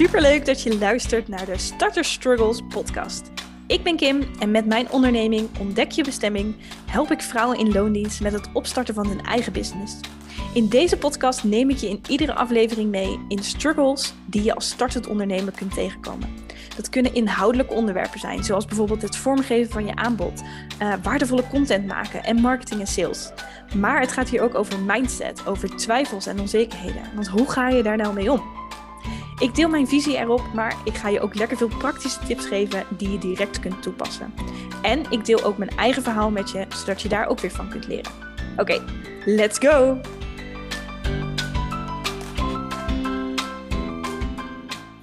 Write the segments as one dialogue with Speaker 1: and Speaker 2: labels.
Speaker 1: Superleuk dat je luistert naar de Starter Struggles podcast. Ik ben Kim en met mijn onderneming Ontdek je bestemming help ik vrouwen in loondienst met het opstarten van hun eigen business. In deze podcast neem ik je in iedere aflevering mee in struggles die je als startend ondernemer kunt tegenkomen. Dat kunnen inhoudelijke onderwerpen zijn, zoals bijvoorbeeld het vormgeven van je aanbod, uh, waardevolle content maken en marketing en sales. Maar het gaat hier ook over mindset, over twijfels en onzekerheden. Want hoe ga je daar nou mee om? Ik deel mijn visie erop, maar ik ga je ook lekker veel praktische tips geven die je direct kunt toepassen. En ik deel ook mijn eigen verhaal met je, zodat je daar ook weer van kunt leren. Oké, let's go!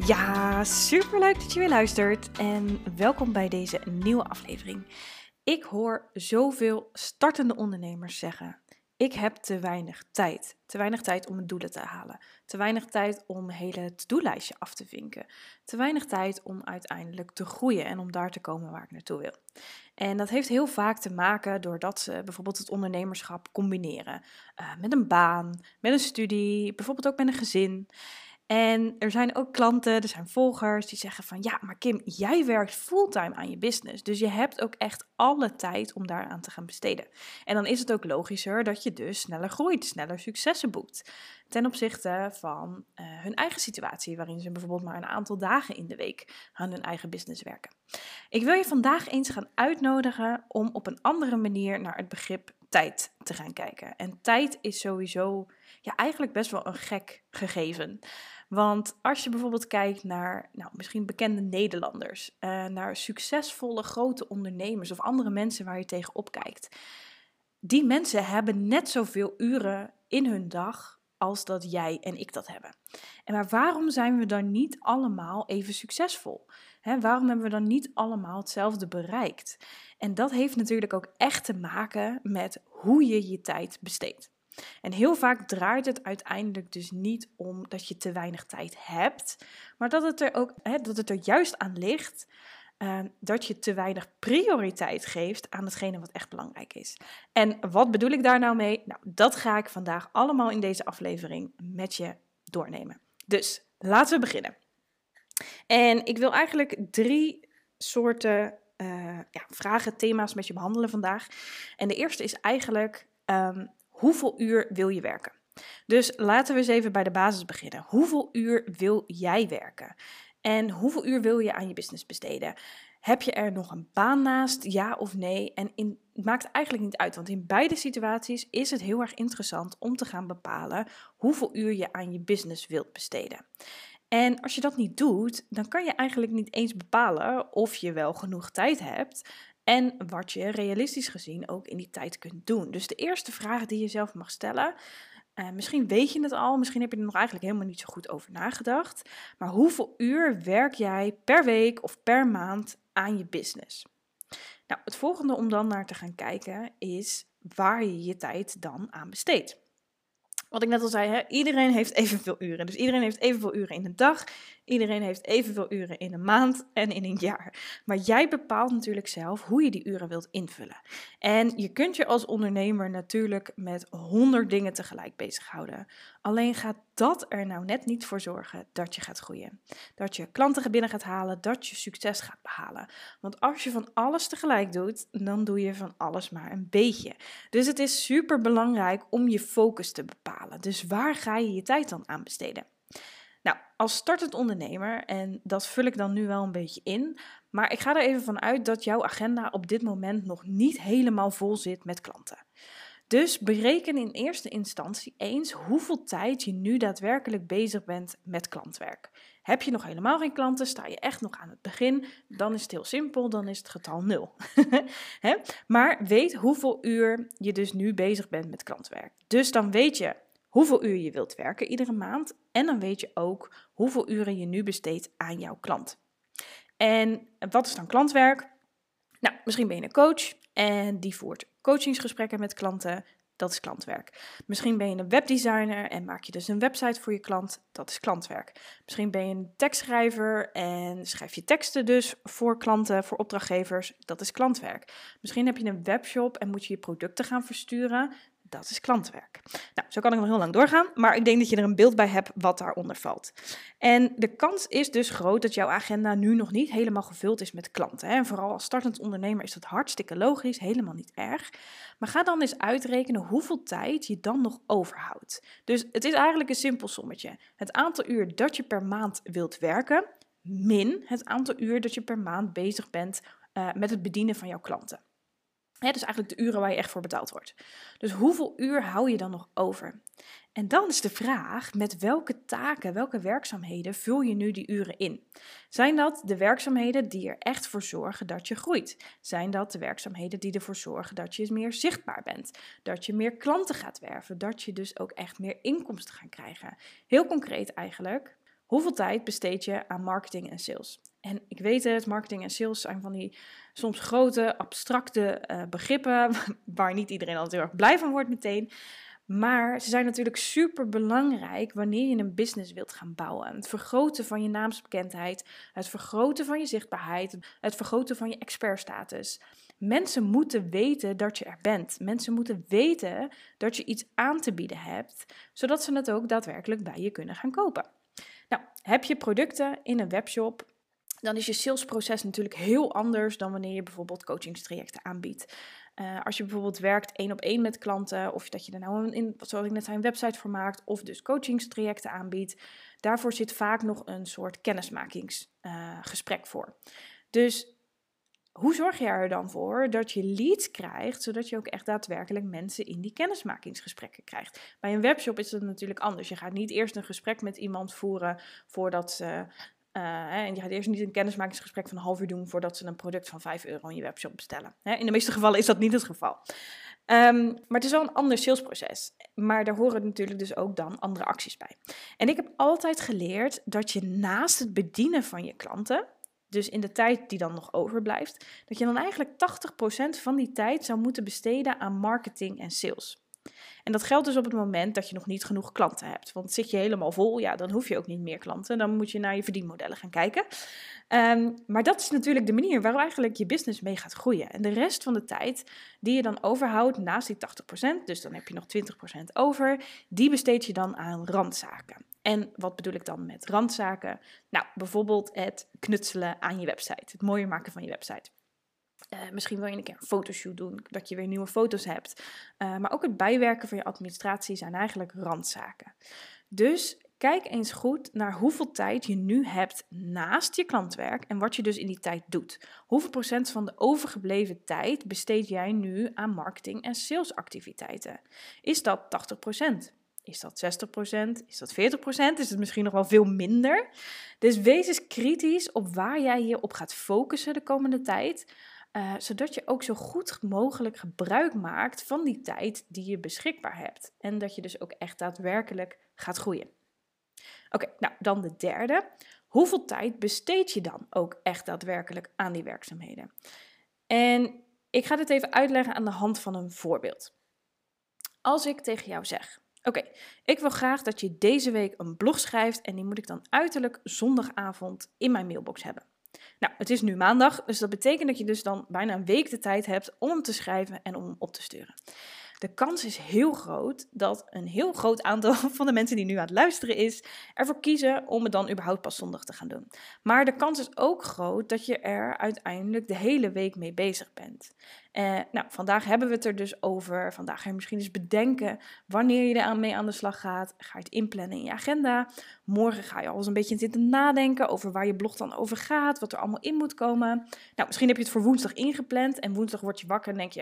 Speaker 1: Ja, super leuk dat je weer luistert en welkom bij deze nieuwe aflevering. Ik hoor zoveel startende ondernemers zeggen: ik heb te weinig tijd. Te weinig tijd om mijn doelen te halen. Te weinig tijd om hele to-do-lijstje af te vinken. Te weinig tijd om uiteindelijk te groeien en om daar te komen waar ik naartoe wil. En dat heeft heel vaak te maken doordat ze bijvoorbeeld het ondernemerschap combineren. Uh, met een baan, met een studie, bijvoorbeeld ook met een gezin. En er zijn ook klanten, er zijn volgers die zeggen van ja, maar Kim, jij werkt fulltime aan je business. Dus je hebt ook echt alle tijd om daaraan te gaan besteden. En dan is het ook logischer dat je dus sneller groeit, sneller successen boekt. Ten opzichte van uh, hun eigen situatie, waarin ze bijvoorbeeld maar een aantal dagen in de week aan hun eigen business werken. Ik wil je vandaag eens gaan uitnodigen om op een andere manier naar het begrip tijd te gaan kijken. En tijd is sowieso ja, eigenlijk best wel een gek gegeven. Want als je bijvoorbeeld kijkt naar nou, misschien bekende Nederlanders, uh, naar succesvolle grote ondernemers of andere mensen waar je tegenop kijkt. Die mensen hebben net zoveel uren in hun dag als dat jij en ik dat hebben. En maar waarom zijn we dan niet allemaal even succesvol? waarom hebben we dan niet allemaal hetzelfde bereikt? En dat heeft natuurlijk ook echt te maken met hoe je je tijd besteedt. En heel vaak draait het uiteindelijk dus niet om dat je te weinig tijd hebt, maar dat het er ook hè, dat het er juist aan ligt uh, dat je te weinig prioriteit geeft aan hetgene wat echt belangrijk is. En wat bedoel ik daar nou mee? Nou, dat ga ik vandaag allemaal in deze aflevering met je doornemen. Dus laten we beginnen. En ik wil eigenlijk drie soorten uh, ja, vragen, thema's met je behandelen vandaag. En de eerste is eigenlijk um, hoeveel uur wil je werken? Dus laten we eens even bij de basis beginnen. Hoeveel uur wil jij werken? En hoeveel uur wil je aan je business besteden? Heb je er nog een baan naast, ja of nee? En het maakt eigenlijk niet uit, want in beide situaties is het heel erg interessant om te gaan bepalen hoeveel uur je aan je business wilt besteden. En als je dat niet doet, dan kan je eigenlijk niet eens bepalen of je wel genoeg tijd hebt en wat je realistisch gezien ook in die tijd kunt doen. Dus de eerste vraag die je zelf mag stellen. Uh, misschien weet je het al, misschien heb je er nog eigenlijk helemaal niet zo goed over nagedacht. Maar hoeveel uur werk jij per week of per maand aan je business? Nou, het volgende om dan naar te gaan kijken is waar je je tijd dan aan besteedt. Wat ik net al zei, hè, iedereen heeft evenveel uren. Dus iedereen heeft evenveel uren in een dag. Iedereen heeft evenveel uren in een maand en in een jaar. Maar jij bepaalt natuurlijk zelf hoe je die uren wilt invullen. En je kunt je als ondernemer natuurlijk met honderd dingen tegelijk bezighouden. Alleen gaat dat er nou net niet voor zorgen dat je gaat groeien. Dat je klanten binnen gaat halen, dat je succes gaat behalen. Want als je van alles tegelijk doet, dan doe je van alles maar een beetje. Dus het is super belangrijk om je focus te bepalen. Dus waar ga je je tijd dan aan besteden? Nou, als startend ondernemer, en dat vul ik dan nu wel een beetje in, maar ik ga er even van uit dat jouw agenda op dit moment nog niet helemaal vol zit met klanten. Dus bereken in eerste instantie eens hoeveel tijd je nu daadwerkelijk bezig bent met klantwerk. Heb je nog helemaal geen klanten, sta je echt nog aan het begin, dan is het heel simpel, dan is het getal 0. maar weet hoeveel uur je dus nu bezig bent met klantwerk. Dus dan weet je hoeveel uur je wilt werken iedere maand en dan weet je ook hoeveel uren je nu besteedt aan jouw klant. En wat is dan klantwerk? Nou, misschien ben je een coach en die voert coachingsgesprekken met klanten. Dat is klantwerk. Misschien ben je een webdesigner en maak je dus een website voor je klant. Dat is klantwerk. Misschien ben je een tekstschrijver en schrijf je teksten dus voor klanten, voor opdrachtgevers. Dat is klantwerk. Misschien heb je een webshop en moet je je producten gaan versturen. Dat is klantenwerk. Nou, zo kan ik nog heel lang doorgaan, maar ik denk dat je er een beeld bij hebt wat daaronder valt. En de kans is dus groot dat jouw agenda nu nog niet helemaal gevuld is met klanten. En vooral als startend ondernemer is dat hartstikke logisch, helemaal niet erg. Maar ga dan eens uitrekenen hoeveel tijd je dan nog overhoudt. Dus het is eigenlijk een simpel sommetje. Het aantal uur dat je per maand wilt werken, min het aantal uur dat je per maand bezig bent uh, met het bedienen van jouw klanten. Dus eigenlijk de uren waar je echt voor betaald wordt. Dus hoeveel uur hou je dan nog over? En dan is de vraag, met welke taken, welke werkzaamheden vul je nu die uren in? Zijn dat de werkzaamheden die er echt voor zorgen dat je groeit? Zijn dat de werkzaamheden die ervoor zorgen dat je meer zichtbaar bent? Dat je meer klanten gaat werven? Dat je dus ook echt meer inkomsten gaat krijgen? Heel concreet eigenlijk, hoeveel tijd besteed je aan marketing en sales? En ik weet het, marketing en sales zijn van die soms grote, abstracte uh, begrippen, waar niet iedereen altijd heel erg blij van wordt meteen. Maar ze zijn natuurlijk super belangrijk wanneer je een business wilt gaan bouwen. Het vergroten van je naamsbekendheid, het vergroten van je zichtbaarheid, het vergroten van je expertstatus. Mensen moeten weten dat je er bent. Mensen moeten weten dat je iets aan te bieden hebt, zodat ze het ook daadwerkelijk bij je kunnen gaan kopen. Nou, heb je producten in een webshop, dan is je salesproces natuurlijk heel anders dan wanneer je bijvoorbeeld coachingstrajecten aanbiedt. Uh, als je bijvoorbeeld werkt één op één met klanten, of dat je er nou een, zoals ik net zei, een website voor maakt, of dus coachingstrajecten aanbiedt, daarvoor zit vaak nog een soort kennismakingsgesprek uh, voor. Dus hoe zorg je er dan voor dat je leads krijgt, zodat je ook echt daadwerkelijk mensen in die kennismakingsgesprekken krijgt? Bij een webshop is het natuurlijk anders. Je gaat niet eerst een gesprek met iemand voeren voordat ze uh, en je gaat eerst niet een kennismakingsgesprek van een half uur doen voordat ze een product van 5 euro in je webshop bestellen. In de meeste gevallen is dat niet het geval. Um, maar het is wel een ander salesproces. Maar daar horen natuurlijk dus ook dan andere acties bij. En ik heb altijd geleerd dat je naast het bedienen van je klanten, dus in de tijd die dan nog overblijft, dat je dan eigenlijk 80% van die tijd zou moeten besteden aan marketing en sales. En dat geldt dus op het moment dat je nog niet genoeg klanten hebt. Want zit je helemaal vol, ja, dan hoef je ook niet meer klanten. Dan moet je naar je verdienmodellen gaan kijken. Um, maar dat is natuurlijk de manier waarop eigenlijk je business mee gaat groeien. En de rest van de tijd die je dan overhoudt naast die 80%, dus dan heb je nog 20% over, die besteed je dan aan randzaken. En wat bedoel ik dan met randzaken? Nou, bijvoorbeeld het knutselen aan je website, het mooier maken van je website. Uh, misschien wil je een keer een fotoshoot doen, dat je weer nieuwe foto's hebt. Uh, maar ook het bijwerken van je administratie zijn eigenlijk randzaken. Dus kijk eens goed naar hoeveel tijd je nu hebt naast je klantwerk en wat je dus in die tijd doet. Hoeveel procent van de overgebleven tijd besteed jij nu aan marketing en salesactiviteiten? Is dat 80 procent? Is dat 60%? Is dat 40%? Is het misschien nog wel veel minder? Dus wees eens kritisch op waar jij je op gaat focussen de komende tijd. Uh, zodat je ook zo goed mogelijk gebruik maakt van die tijd die je beschikbaar hebt. En dat je dus ook echt daadwerkelijk gaat groeien. Oké, nou dan de derde. Hoeveel tijd besteed je dan ook echt daadwerkelijk aan die werkzaamheden? En ik ga dit even uitleggen aan de hand van een voorbeeld. Als ik tegen jou zeg: Oké, ik wil graag dat je deze week een blog schrijft en die moet ik dan uiterlijk zondagavond in mijn mailbox hebben. Nou, het is nu maandag, dus dat betekent dat je dus dan bijna een week de tijd hebt om hem te schrijven en om hem op te sturen. De kans is heel groot dat een heel groot aantal van de mensen die nu aan het luisteren is, ervoor kiezen om het dan überhaupt pas zondag te gaan doen. Maar de kans is ook groot dat je er uiteindelijk de hele week mee bezig bent. Uh, nou, vandaag hebben we het er dus over. Vandaag ga je misschien eens bedenken wanneer je er mee aan de slag gaat. Ga je het inplannen in je agenda. Morgen ga je al eens een beetje zitten nadenken over waar je blog dan over gaat, wat er allemaal in moet komen. Nou, misschien heb je het voor woensdag ingepland en woensdag word je wakker en denk je,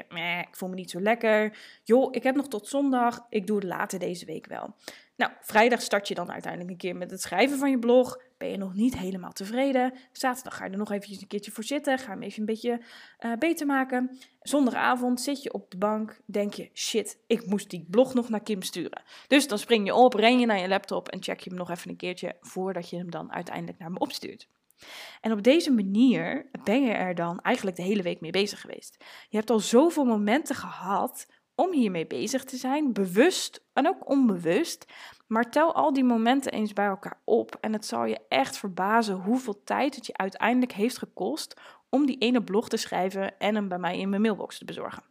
Speaker 1: ik voel me niet zo lekker. Joh, ik heb nog tot zondag, ik doe het later deze week wel. Nou, vrijdag start je dan uiteindelijk een keer met het schrijven van je blog. Ben je nog niet helemaal tevreden? Zaterdag ga je er nog eventjes een keertje voor zitten. Ga hem even een beetje uh, beter maken. Zondagavond zit je op de bank. Denk je, shit, ik moest die blog nog naar Kim sturen. Dus dan spring je op, ren je naar je laptop en check je hem nog even een keertje voordat je hem dan uiteindelijk naar me opstuurt. En op deze manier ben je er dan eigenlijk de hele week mee bezig geweest. Je hebt al zoveel momenten gehad om hiermee bezig te zijn, bewust en ook onbewust. Maar tel al die momenten eens bij elkaar op en het zal je echt verbazen hoeveel tijd het je uiteindelijk heeft gekost om die ene blog te schrijven en hem bij mij in mijn mailbox te bezorgen.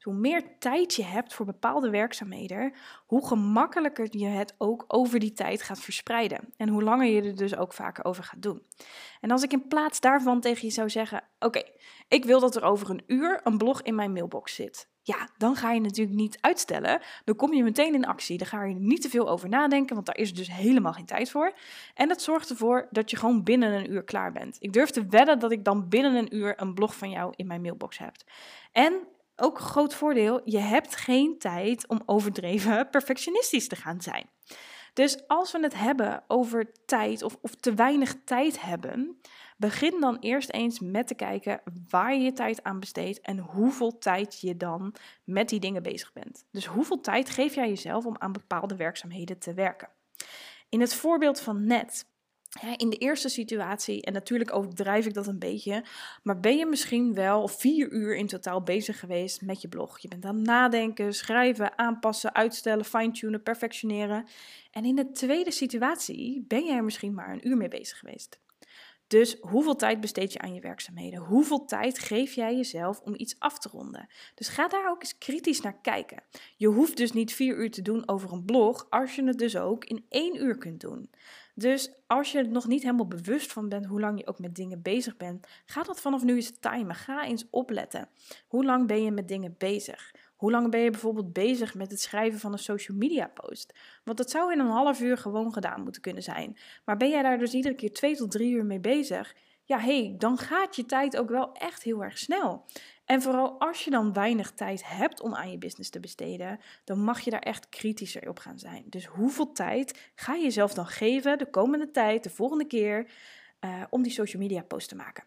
Speaker 1: hoe meer tijd je hebt voor bepaalde werkzaamheden, hoe gemakkelijker je het ook over die tijd gaat verspreiden. En hoe langer je er dus ook vaker over gaat doen. En als ik in plaats daarvan tegen je zou zeggen: Oké, ik wil dat er over een uur een blog in mijn mailbox zit. Ja, dan ga je natuurlijk niet uitstellen. Dan kom je meteen in actie. Dan ga je niet te veel over nadenken, want daar is dus helemaal geen tijd voor. En dat zorgt ervoor dat je gewoon binnen een uur klaar bent. Ik durf te wedden dat ik dan binnen een uur een blog van jou in mijn mailbox heb. En ook groot voordeel, je hebt geen tijd om overdreven perfectionistisch te gaan zijn. Dus als we het hebben over tijd of, of te weinig tijd hebben, begin dan eerst eens met te kijken waar je je tijd aan besteedt en hoeveel tijd je dan met die dingen bezig bent. Dus hoeveel tijd geef jij jezelf om aan bepaalde werkzaamheden te werken. In het voorbeeld van net in de eerste situatie, en natuurlijk overdrijf ik dat een beetje, maar ben je misschien wel vier uur in totaal bezig geweest met je blog. Je bent aan nadenken, schrijven, aanpassen, uitstellen, fine-tunen, perfectioneren. En in de tweede situatie ben je er misschien maar een uur mee bezig geweest. Dus hoeveel tijd besteed je aan je werkzaamheden? Hoeveel tijd geef jij jezelf om iets af te ronden? Dus ga daar ook eens kritisch naar kijken. Je hoeft dus niet vier uur te doen over een blog, als je het dus ook in één uur kunt doen. Dus als je er nog niet helemaal bewust van bent hoe lang je ook met dingen bezig bent, ga dat vanaf nu eens timen. Ga eens opletten. Hoe lang ben je met dingen bezig? Hoe lang ben je bijvoorbeeld bezig met het schrijven van een social media post? Want dat zou in een half uur gewoon gedaan moeten kunnen zijn. Maar ben jij daar dus iedere keer twee tot drie uur mee bezig? Ja, hé, hey, dan gaat je tijd ook wel echt heel erg snel. En vooral als je dan weinig tijd hebt om aan je business te besteden, dan mag je daar echt kritischer op gaan zijn. Dus hoeveel tijd ga je jezelf dan geven de komende tijd, de volgende keer, uh, om die social media post te maken?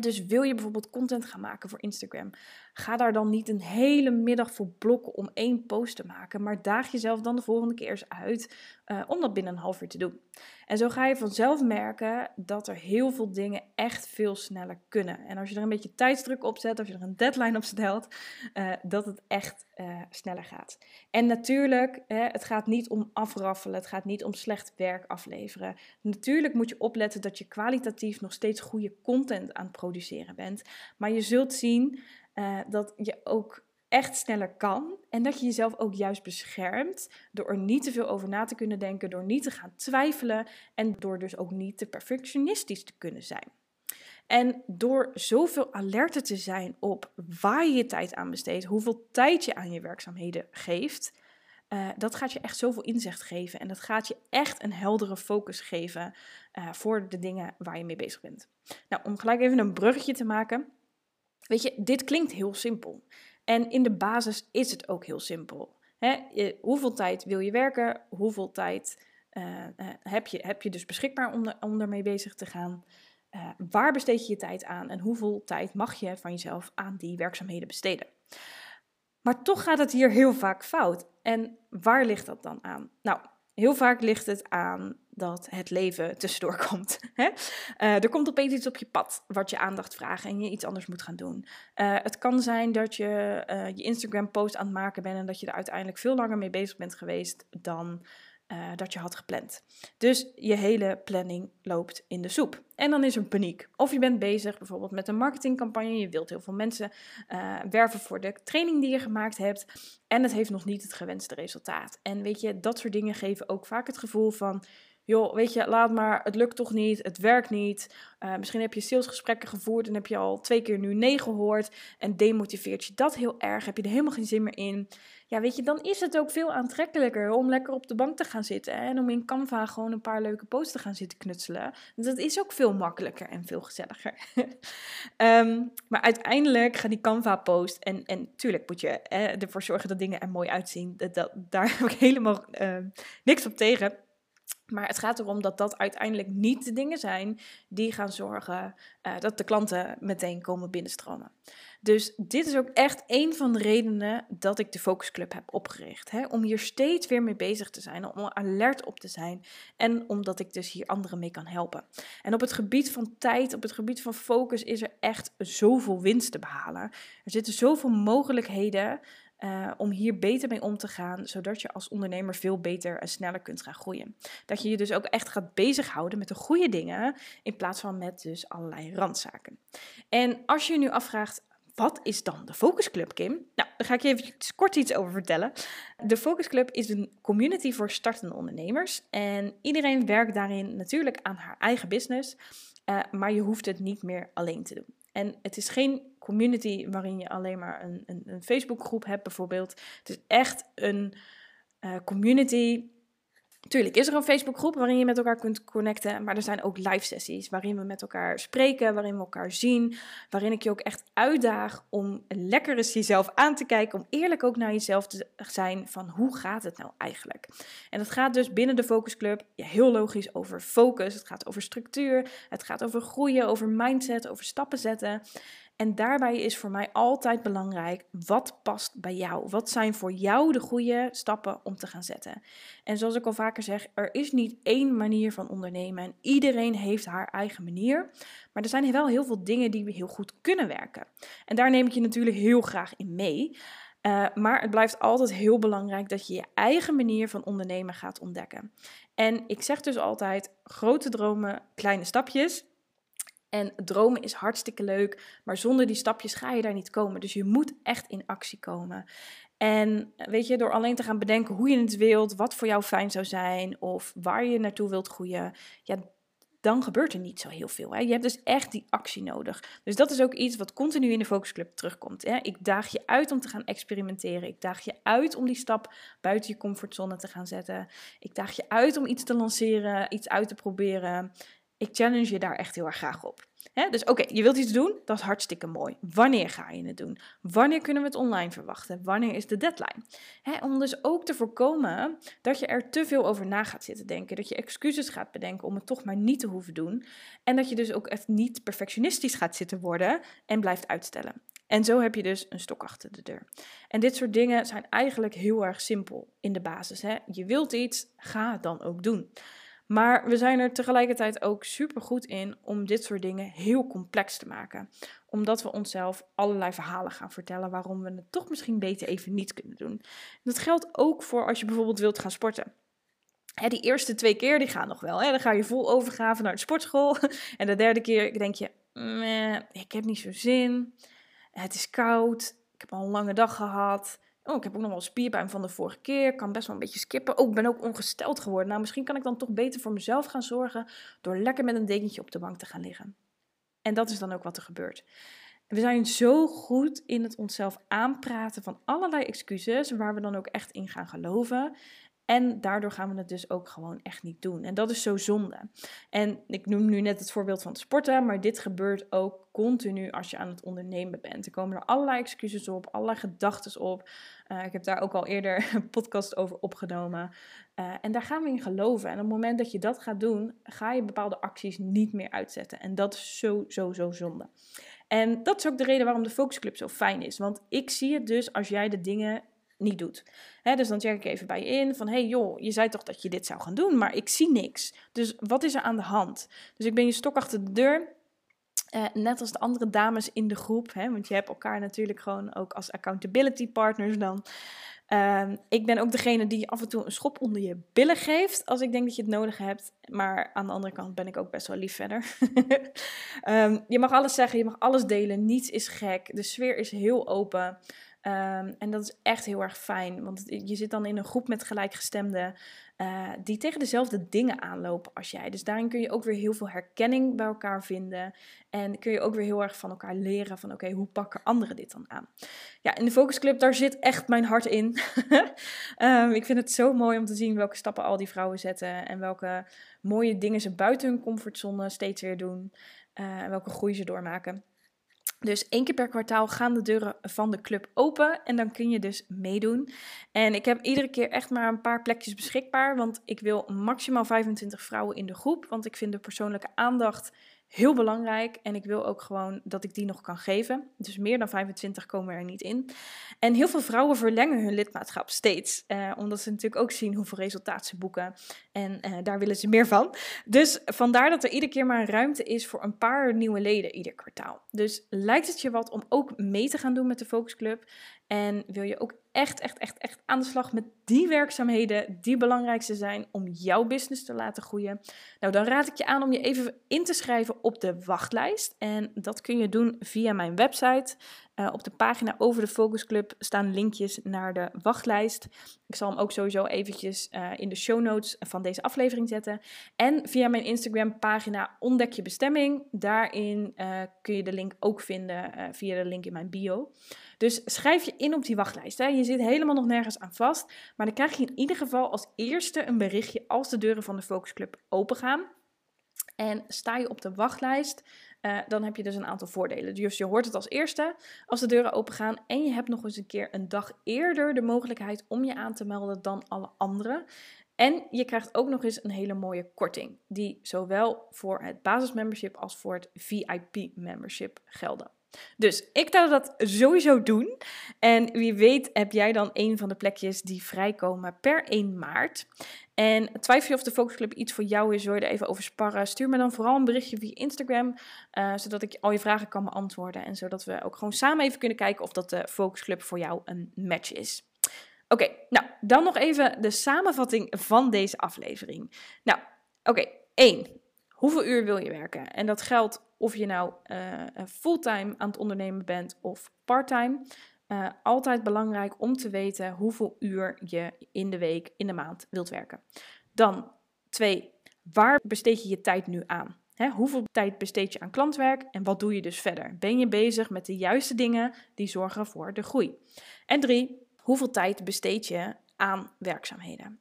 Speaker 1: dus wil je bijvoorbeeld content gaan maken voor Instagram, ga daar dan niet een hele middag voor blokken om één post te maken, maar daag jezelf dan de volgende keer eens uit uh, om dat binnen een half uur te doen. En zo ga je vanzelf merken dat er heel veel dingen echt veel sneller kunnen. En als je er een beetje tijdsdruk op zet, als je er een deadline op stelt, uh, dat het echt uh, sneller gaat. En natuurlijk, het gaat niet om afraffelen, het gaat niet om slecht werk afleveren. Natuurlijk moet je opletten dat je kwalitatief nog steeds goede content aan het produceren bent. Maar je zult zien uh, dat je ook echt sneller kan. En dat je jezelf ook juist beschermt door er niet te veel over na te kunnen denken, door niet te gaan twijfelen en door dus ook niet te perfectionistisch te kunnen zijn. En door zoveel alerter te zijn op waar je je tijd aan besteedt, hoeveel tijd je aan je werkzaamheden geeft, uh, dat gaat je echt zoveel inzicht geven. En dat gaat je echt een heldere focus geven uh, voor de dingen waar je mee bezig bent. Nou, om gelijk even een bruggetje te maken. Weet je, dit klinkt heel simpel. En in de basis is het ook heel simpel. hoeveel tijd wil je werken? Hoeveel tijd uh, uh, heb, je, heb je dus beschikbaar om, ermee bezig te gaan? Uh, waar besteed je je tijd aan? En hoeveel tijd mag je van jezelf aan die werkzaamheden besteden? Maar toch gaat het hier heel vaak fout. En waar ligt dat dan aan? Nou, heel vaak ligt het aan dat het leven tussendoor komt. Hè? Uh, er komt opeens iets op je pad wat je aandacht vraagt en je iets anders moet gaan doen. Uh, het kan zijn dat je uh, je Instagram-post aan het maken bent en dat je er uiteindelijk veel langer mee bezig bent geweest dan uh, dat je had gepland. Dus je hele planning loopt in de soep. En dan is er paniek. Of je bent bezig bijvoorbeeld met een marketingcampagne. Je wilt heel veel mensen uh, werven voor de training die je gemaakt hebt. En het heeft nog niet het gewenste resultaat. En weet je, dat soort dingen geven ook vaak het gevoel van joh, weet je, laat maar, het lukt toch niet, het werkt niet. Uh, misschien heb je salesgesprekken gevoerd en heb je al twee keer nu nee gehoord en demotiveert je dat heel erg, heb je er helemaal geen zin meer in. Ja, weet je, dan is het ook veel aantrekkelijker om lekker op de bank te gaan zitten en om in Canva gewoon een paar leuke posts te gaan zitten knutselen. Dat is ook veel makkelijker en veel gezelliger. um, maar uiteindelijk gaat die Canva-post, en, en tuurlijk moet je eh, ervoor zorgen dat dingen er mooi uitzien, dat, dat daar heb ik helemaal uh, niks op tegen. Maar het gaat erom dat dat uiteindelijk niet de dingen zijn die gaan zorgen uh, dat de klanten meteen komen binnenstromen. Dus dit is ook echt een van de redenen dat ik de Focus Club heb opgericht. Hè? Om hier steeds weer mee bezig te zijn, om alert op te zijn en omdat ik dus hier anderen mee kan helpen. En op het gebied van tijd, op het gebied van focus is er echt zoveel winst te behalen. Er zitten zoveel mogelijkheden uh, om hier beter mee om te gaan, zodat je als ondernemer veel beter en sneller kunt gaan groeien. Dat je je dus ook echt gaat bezighouden met de goede dingen, in plaats van met dus allerlei randzaken. En als je je nu afvraagt, wat is dan de Focus Club, Kim? Nou, daar ga ik je even kort iets over vertellen. De Focus Club is een community voor startende ondernemers. En iedereen werkt daarin natuurlijk aan haar eigen business. Uh, maar je hoeft het niet meer alleen te doen. En het is geen community waarin je alleen maar een, een, een Facebookgroep hebt, bijvoorbeeld. Het is echt een uh, community Tuurlijk is er een Facebookgroep waarin je met elkaar kunt connecten, maar er zijn ook live sessies waarin we met elkaar spreken, waarin we elkaar zien, waarin ik je ook echt uitdaag om lekker eens jezelf aan te kijken, om eerlijk ook naar jezelf te zijn van hoe gaat het nou eigenlijk. En dat gaat dus binnen de Focus Club ja, heel logisch over focus, het gaat over structuur, het gaat over groeien, over mindset, over stappen zetten. En daarbij is voor mij altijd belangrijk, wat past bij jou? Wat zijn voor jou de goede stappen om te gaan zetten? En zoals ik al vaker zeg, er is niet één manier van ondernemen en iedereen heeft haar eigen manier. Maar er zijn wel heel veel dingen die heel goed kunnen werken. En daar neem ik je natuurlijk heel graag in mee. Uh, maar het blijft altijd heel belangrijk dat je je eigen manier van ondernemen gaat ontdekken. En ik zeg dus altijd: grote dromen, kleine stapjes. En dromen is hartstikke leuk, maar zonder die stapjes ga je daar niet komen. Dus je moet echt in actie komen. En weet je, door alleen te gaan bedenken hoe je het wilt, wat voor jou fijn zou zijn of waar je naartoe wilt groeien, ja, dan gebeurt er niet zo heel veel. Hè? Je hebt dus echt die actie nodig. Dus dat is ook iets wat continu in de Focus Club terugkomt. Hè? Ik daag je uit om te gaan experimenteren. Ik daag je uit om die stap buiten je comfortzone te gaan zetten. Ik daag je uit om iets te lanceren, iets uit te proberen ik challenge je daar echt heel erg graag op. dus oké, je wilt iets doen, dat is hartstikke mooi. Wanneer ga je het doen? Wanneer kunnen we het online verwachten? Wanneer is de deadline? om dus ook te voorkomen dat je er te veel over na gaat zitten denken. Dat je excuses gaat bedenken om het toch maar niet te hoeven doen. En dat je dus ook echt niet perfectionistisch gaat zitten worden en blijft uitstellen. En zo heb je dus een stok achter de deur. En dit soort dingen zijn eigenlijk heel erg simpel in de basis. Je wilt iets, ga dan ook doen. Maar we zijn er tegelijkertijd ook super goed in om dit soort dingen heel complex te maken. Omdat we onszelf allerlei verhalen gaan vertellen waarom we het toch misschien beter even niet kunnen doen. Dat geldt ook voor als je bijvoorbeeld wilt gaan sporten. die eerste twee keer die gaan nog wel. Hè? Dan ga je vol overgave naar de sportschool. En de derde keer denk je, ik heb niet zo zin. Het is koud. Ik heb al een lange dag gehad. Oh, ik heb ook nog wel spierpijn van de vorige keer. Ik kan best wel een beetje skippen. Oh, ik ben ook ongesteld geworden. Nou, misschien kan ik dan toch beter voor mezelf gaan zorgen door lekker met een dekentje op de bank te gaan liggen. En dat is dan ook wat er gebeurt. We zijn zo goed in het onszelf aanpraten van allerlei excuses waar we dan ook echt in gaan geloven. En daardoor gaan we het dus ook gewoon echt niet doen. En dat is zo zonde. En ik noem nu net het voorbeeld van sporten, maar dit gebeurt ook continu als je aan het ondernemen bent. Er komen er allerlei excuses op, allerlei gedachten op. Uh, ik heb daar ook al eerder een podcast over opgenomen. Uh, en daar gaan we in geloven. En op het moment dat je dat gaat doen, ga je bepaalde acties niet meer uitzetten. En dat is zo, zo, zo zonde. En dat is ook de reden waarom de Focus Club zo fijn is. Want ik zie het dus als jij de dingen niet doet. dus dan check ik even bij je in van, hey joh, je zei toch dat je dit zou gaan doen, maar ik zie niks. Dus wat is er aan de hand? Dus ik ben je stok achter de deur. Uh, net als de andere dames in de groep, hè, want je hebt elkaar natuurlijk gewoon ook als accountability partners dan. Uh, ik ben ook degene die af en toe een schop onder je billen geeft als ik denk dat je het nodig hebt. Maar aan de andere kant ben ik ook best wel lief verder. um, je mag alles zeggen, je mag alles delen, niets is gek. De sfeer is heel open. Um, en dat is echt heel erg fijn, want je zit dan in een groep met gelijkgestemden uh, die tegen dezelfde dingen aanlopen als jij. Dus daarin kun je ook weer heel veel herkenning bij elkaar vinden. En kun je ook weer heel erg van elkaar leren van oké, hoe pakken anderen dit dan aan? Ja, in de Focus Club, daar zit echt mijn hart in. um, ik vind het zo mooi om te zien welke stappen al die vrouwen zetten en welke mooie dingen ze buiten hun comfortzone steeds weer doen. Uh, en welke groei ze doormaken. Dus één keer per kwartaal gaan de deuren van de club open en dan kun je dus meedoen. En ik heb iedere keer echt maar een paar plekjes beschikbaar, want ik wil maximaal 25 vrouwen in de groep, want ik vind de persoonlijke aandacht heel belangrijk. En ik wil ook gewoon dat ik die nog kan geven. Dus meer dan 25 komen er niet in. En heel veel vrouwen verlengen hun lidmaatschap steeds. Eh, omdat ze natuurlijk ook zien hoeveel resultaat ze boeken. En eh, daar willen ze meer van. Dus vandaar dat er iedere keer maar ruimte is voor een paar nieuwe leden ieder kwartaal. Dus lijkt het je wat om ook mee te gaan doen met de Focus Club? En wil je ook echt, echt, echt, echt aan de slag met die werkzaamheden die belangrijkste zijn om jouw business te laten groeien? Nou, dan raad ik je aan om je even in te schrijven op de wachtlijst. En dat kun je doen via mijn website Uh, op de pagina over de Focus Club staan linkjes naar de wachtlijst. Ik zal hem ook sowieso eventjes uh, in de show notes van deze aflevering zetten. En via mijn Instagram pagina Ontdek je bestemming. Daarin uh, kun je de link ook vinden via de link in mijn bio. Dus schrijf je in op die wachtlijst. Hè. Je zit helemaal nog nergens aan vast. Maar dan krijg je in ieder geval als eerste een berichtje als de deuren van de Focus Club open gaan. En sta je op de wachtlijst, uh, dan heb je dus een aantal voordelen. Dus je hoort het als eerste als de deuren open gaan. En je hebt nog eens een keer een dag eerder de mogelijkheid om je aan te melden dan alle anderen. En je krijgt ook nog eens een hele mooie korting, die zowel voor het basismembership als voor het VIP-membership gelden. Dus ik zou dat sowieso doen. En wie weet heb jij dan een van de plekjes die vrijkomen per 1 maart. En twijfel je of de Focus Club iets voor jou is, wil je er even over sparren. Stuur me dan vooral een berichtje via Instagram, uh, zodat ik al je vragen kan beantwoorden. En zodat we ook gewoon samen even kunnen kijken of dat de Focus Club voor jou een match is. Oké, nou dan nog even de samenvatting van deze aflevering. Nou, oké, okay, 1. Hoeveel uur wil je werken? En dat geldt of je nou uh, fulltime aan het ondernemen bent of parttime. Uh, altijd belangrijk om te weten hoeveel uur je in de week, in de maand wilt werken. Dan twee, waar besteed je je tijd nu aan? Hoeveel tijd besteed je aan klantwerk en wat doe je dus verder? Ben je bezig met de juiste dingen die zorgen voor de groei? En drie, hoeveel tijd besteed je aan werkzaamheden?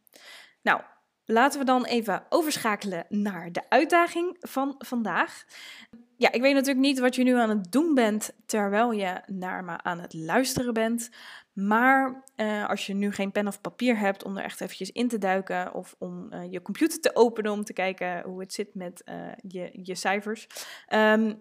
Speaker 1: Nou, laten we dan even overschakelen naar de uitdaging van vandaag ja, ik weet natuurlijk niet wat je nu aan het doen bent terwijl je naar me aan het luisteren bent. Maar uh, als je nu geen pen of papier hebt om er echt eventjes in te duiken of om uh, je computer te openen om te kijken hoe het zit met uh, je, je cijfers. Um,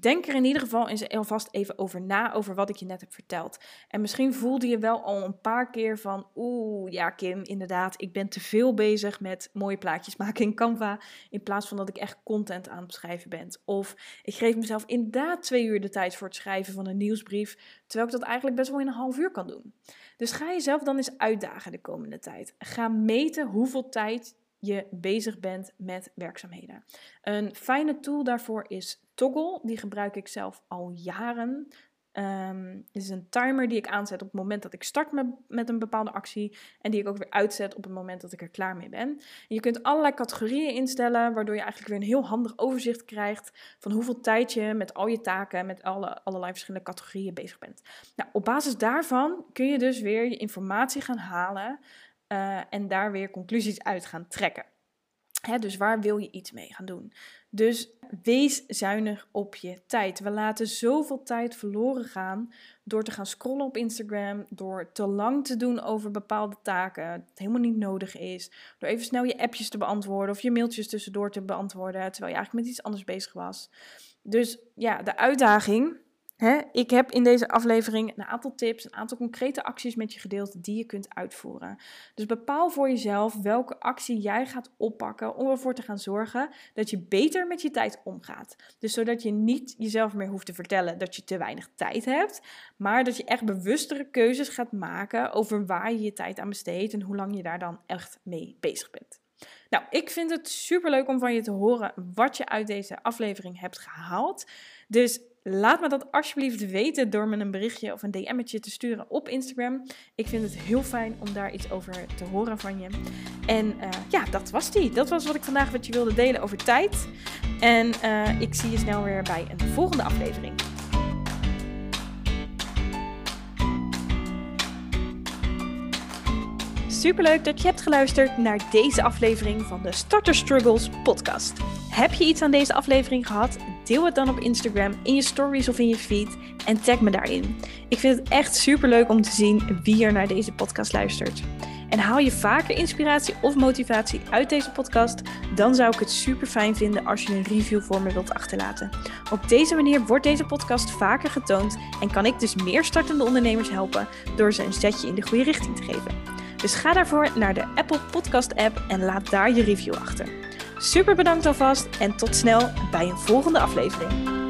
Speaker 1: Denk er in ieder geval eens alvast even over na, over wat ik je net heb verteld. En misschien voelde je wel al een paar keer van, oeh, ja Kim, inderdaad, ik ben te veel bezig met mooie plaatjes maken in Canva, in plaats van dat ik echt content aan het schrijven ben. Of ik geef mezelf inderdaad twee uur de tijd voor het schrijven van een nieuwsbrief, terwijl ik dat eigenlijk best wel in een half uur kan doen. Dus ga jezelf dan eens uitdagen de komende tijd. Ga meten hoeveel tijd je bezig bent met werkzaamheden. Een fijne tool daarvoor is Toggle. Die gebruik ik zelf al jaren. Um, dit is een timer die ik aanzet op het moment dat ik start met, met een bepaalde actie. En die ik ook weer uitzet op het moment dat ik er klaar mee ben. je kunt allerlei categorieën instellen, waardoor je eigenlijk weer een heel handig overzicht krijgt van hoeveel tijd je met al je taken, met alle, allerlei verschillende categorieën bezig bent. Nou, op basis daarvan kun je dus weer je informatie gaan halen uh, en daar weer conclusies uit gaan trekken. Hè, dus waar wil je iets mee gaan doen? Dus wees zuinig op je tijd. We laten zoveel tijd verloren gaan door te gaan scrollen op Instagram, door te lang te doen over bepaalde taken, het helemaal niet nodig is, door even snel je appjes te beantwoorden of je mailtjes tussendoor te beantwoorden, terwijl je eigenlijk met iets anders bezig was. Dus ja, de uitdaging ik heb in deze aflevering een aantal tips, een aantal concrete acties met je gedeeld die je kunt uitvoeren. Dus bepaal voor jezelf welke actie jij gaat oppakken om ervoor te gaan zorgen dat je beter met je tijd omgaat. Dus zodat je niet jezelf meer hoeft te vertellen dat je te weinig tijd hebt, maar dat je echt bewustere keuzes gaat maken over waar je je tijd aan besteedt en hoe lang je daar dan echt mee bezig bent. Nou, ik vind het super leuk om van je te horen wat je uit deze aflevering hebt gehaald. Dus Laat me dat alsjeblieft weten door me een berichtje of een DM'tje te sturen op Instagram. Ik vind het heel fijn om daar iets over te horen van je. En uh, ja, dat was die. Dat was wat ik vandaag met je wilde delen over tijd. En uh, ik zie je snel weer bij een volgende aflevering. Superleuk dat je hebt geluisterd naar deze aflevering van de Starter Struggles podcast. Heb je iets aan deze aflevering gehad? Deel het dan op Instagram, in je stories of in je feed en tag me daarin. Ik vind het echt superleuk om te zien wie er naar deze podcast luistert. En haal je vaker inspiratie of motivatie uit deze podcast, dan zou ik het super fijn vinden als je een review voor me wilt achterlaten. Op deze manier wordt deze podcast vaker getoond en kan ik dus meer startende ondernemers helpen door ze een zetje in de goede richting te geven. Dus ga daarvoor naar de Apple Podcast app en laat daar je review achter. Super bedankt alvast en tot snel bij een volgende aflevering.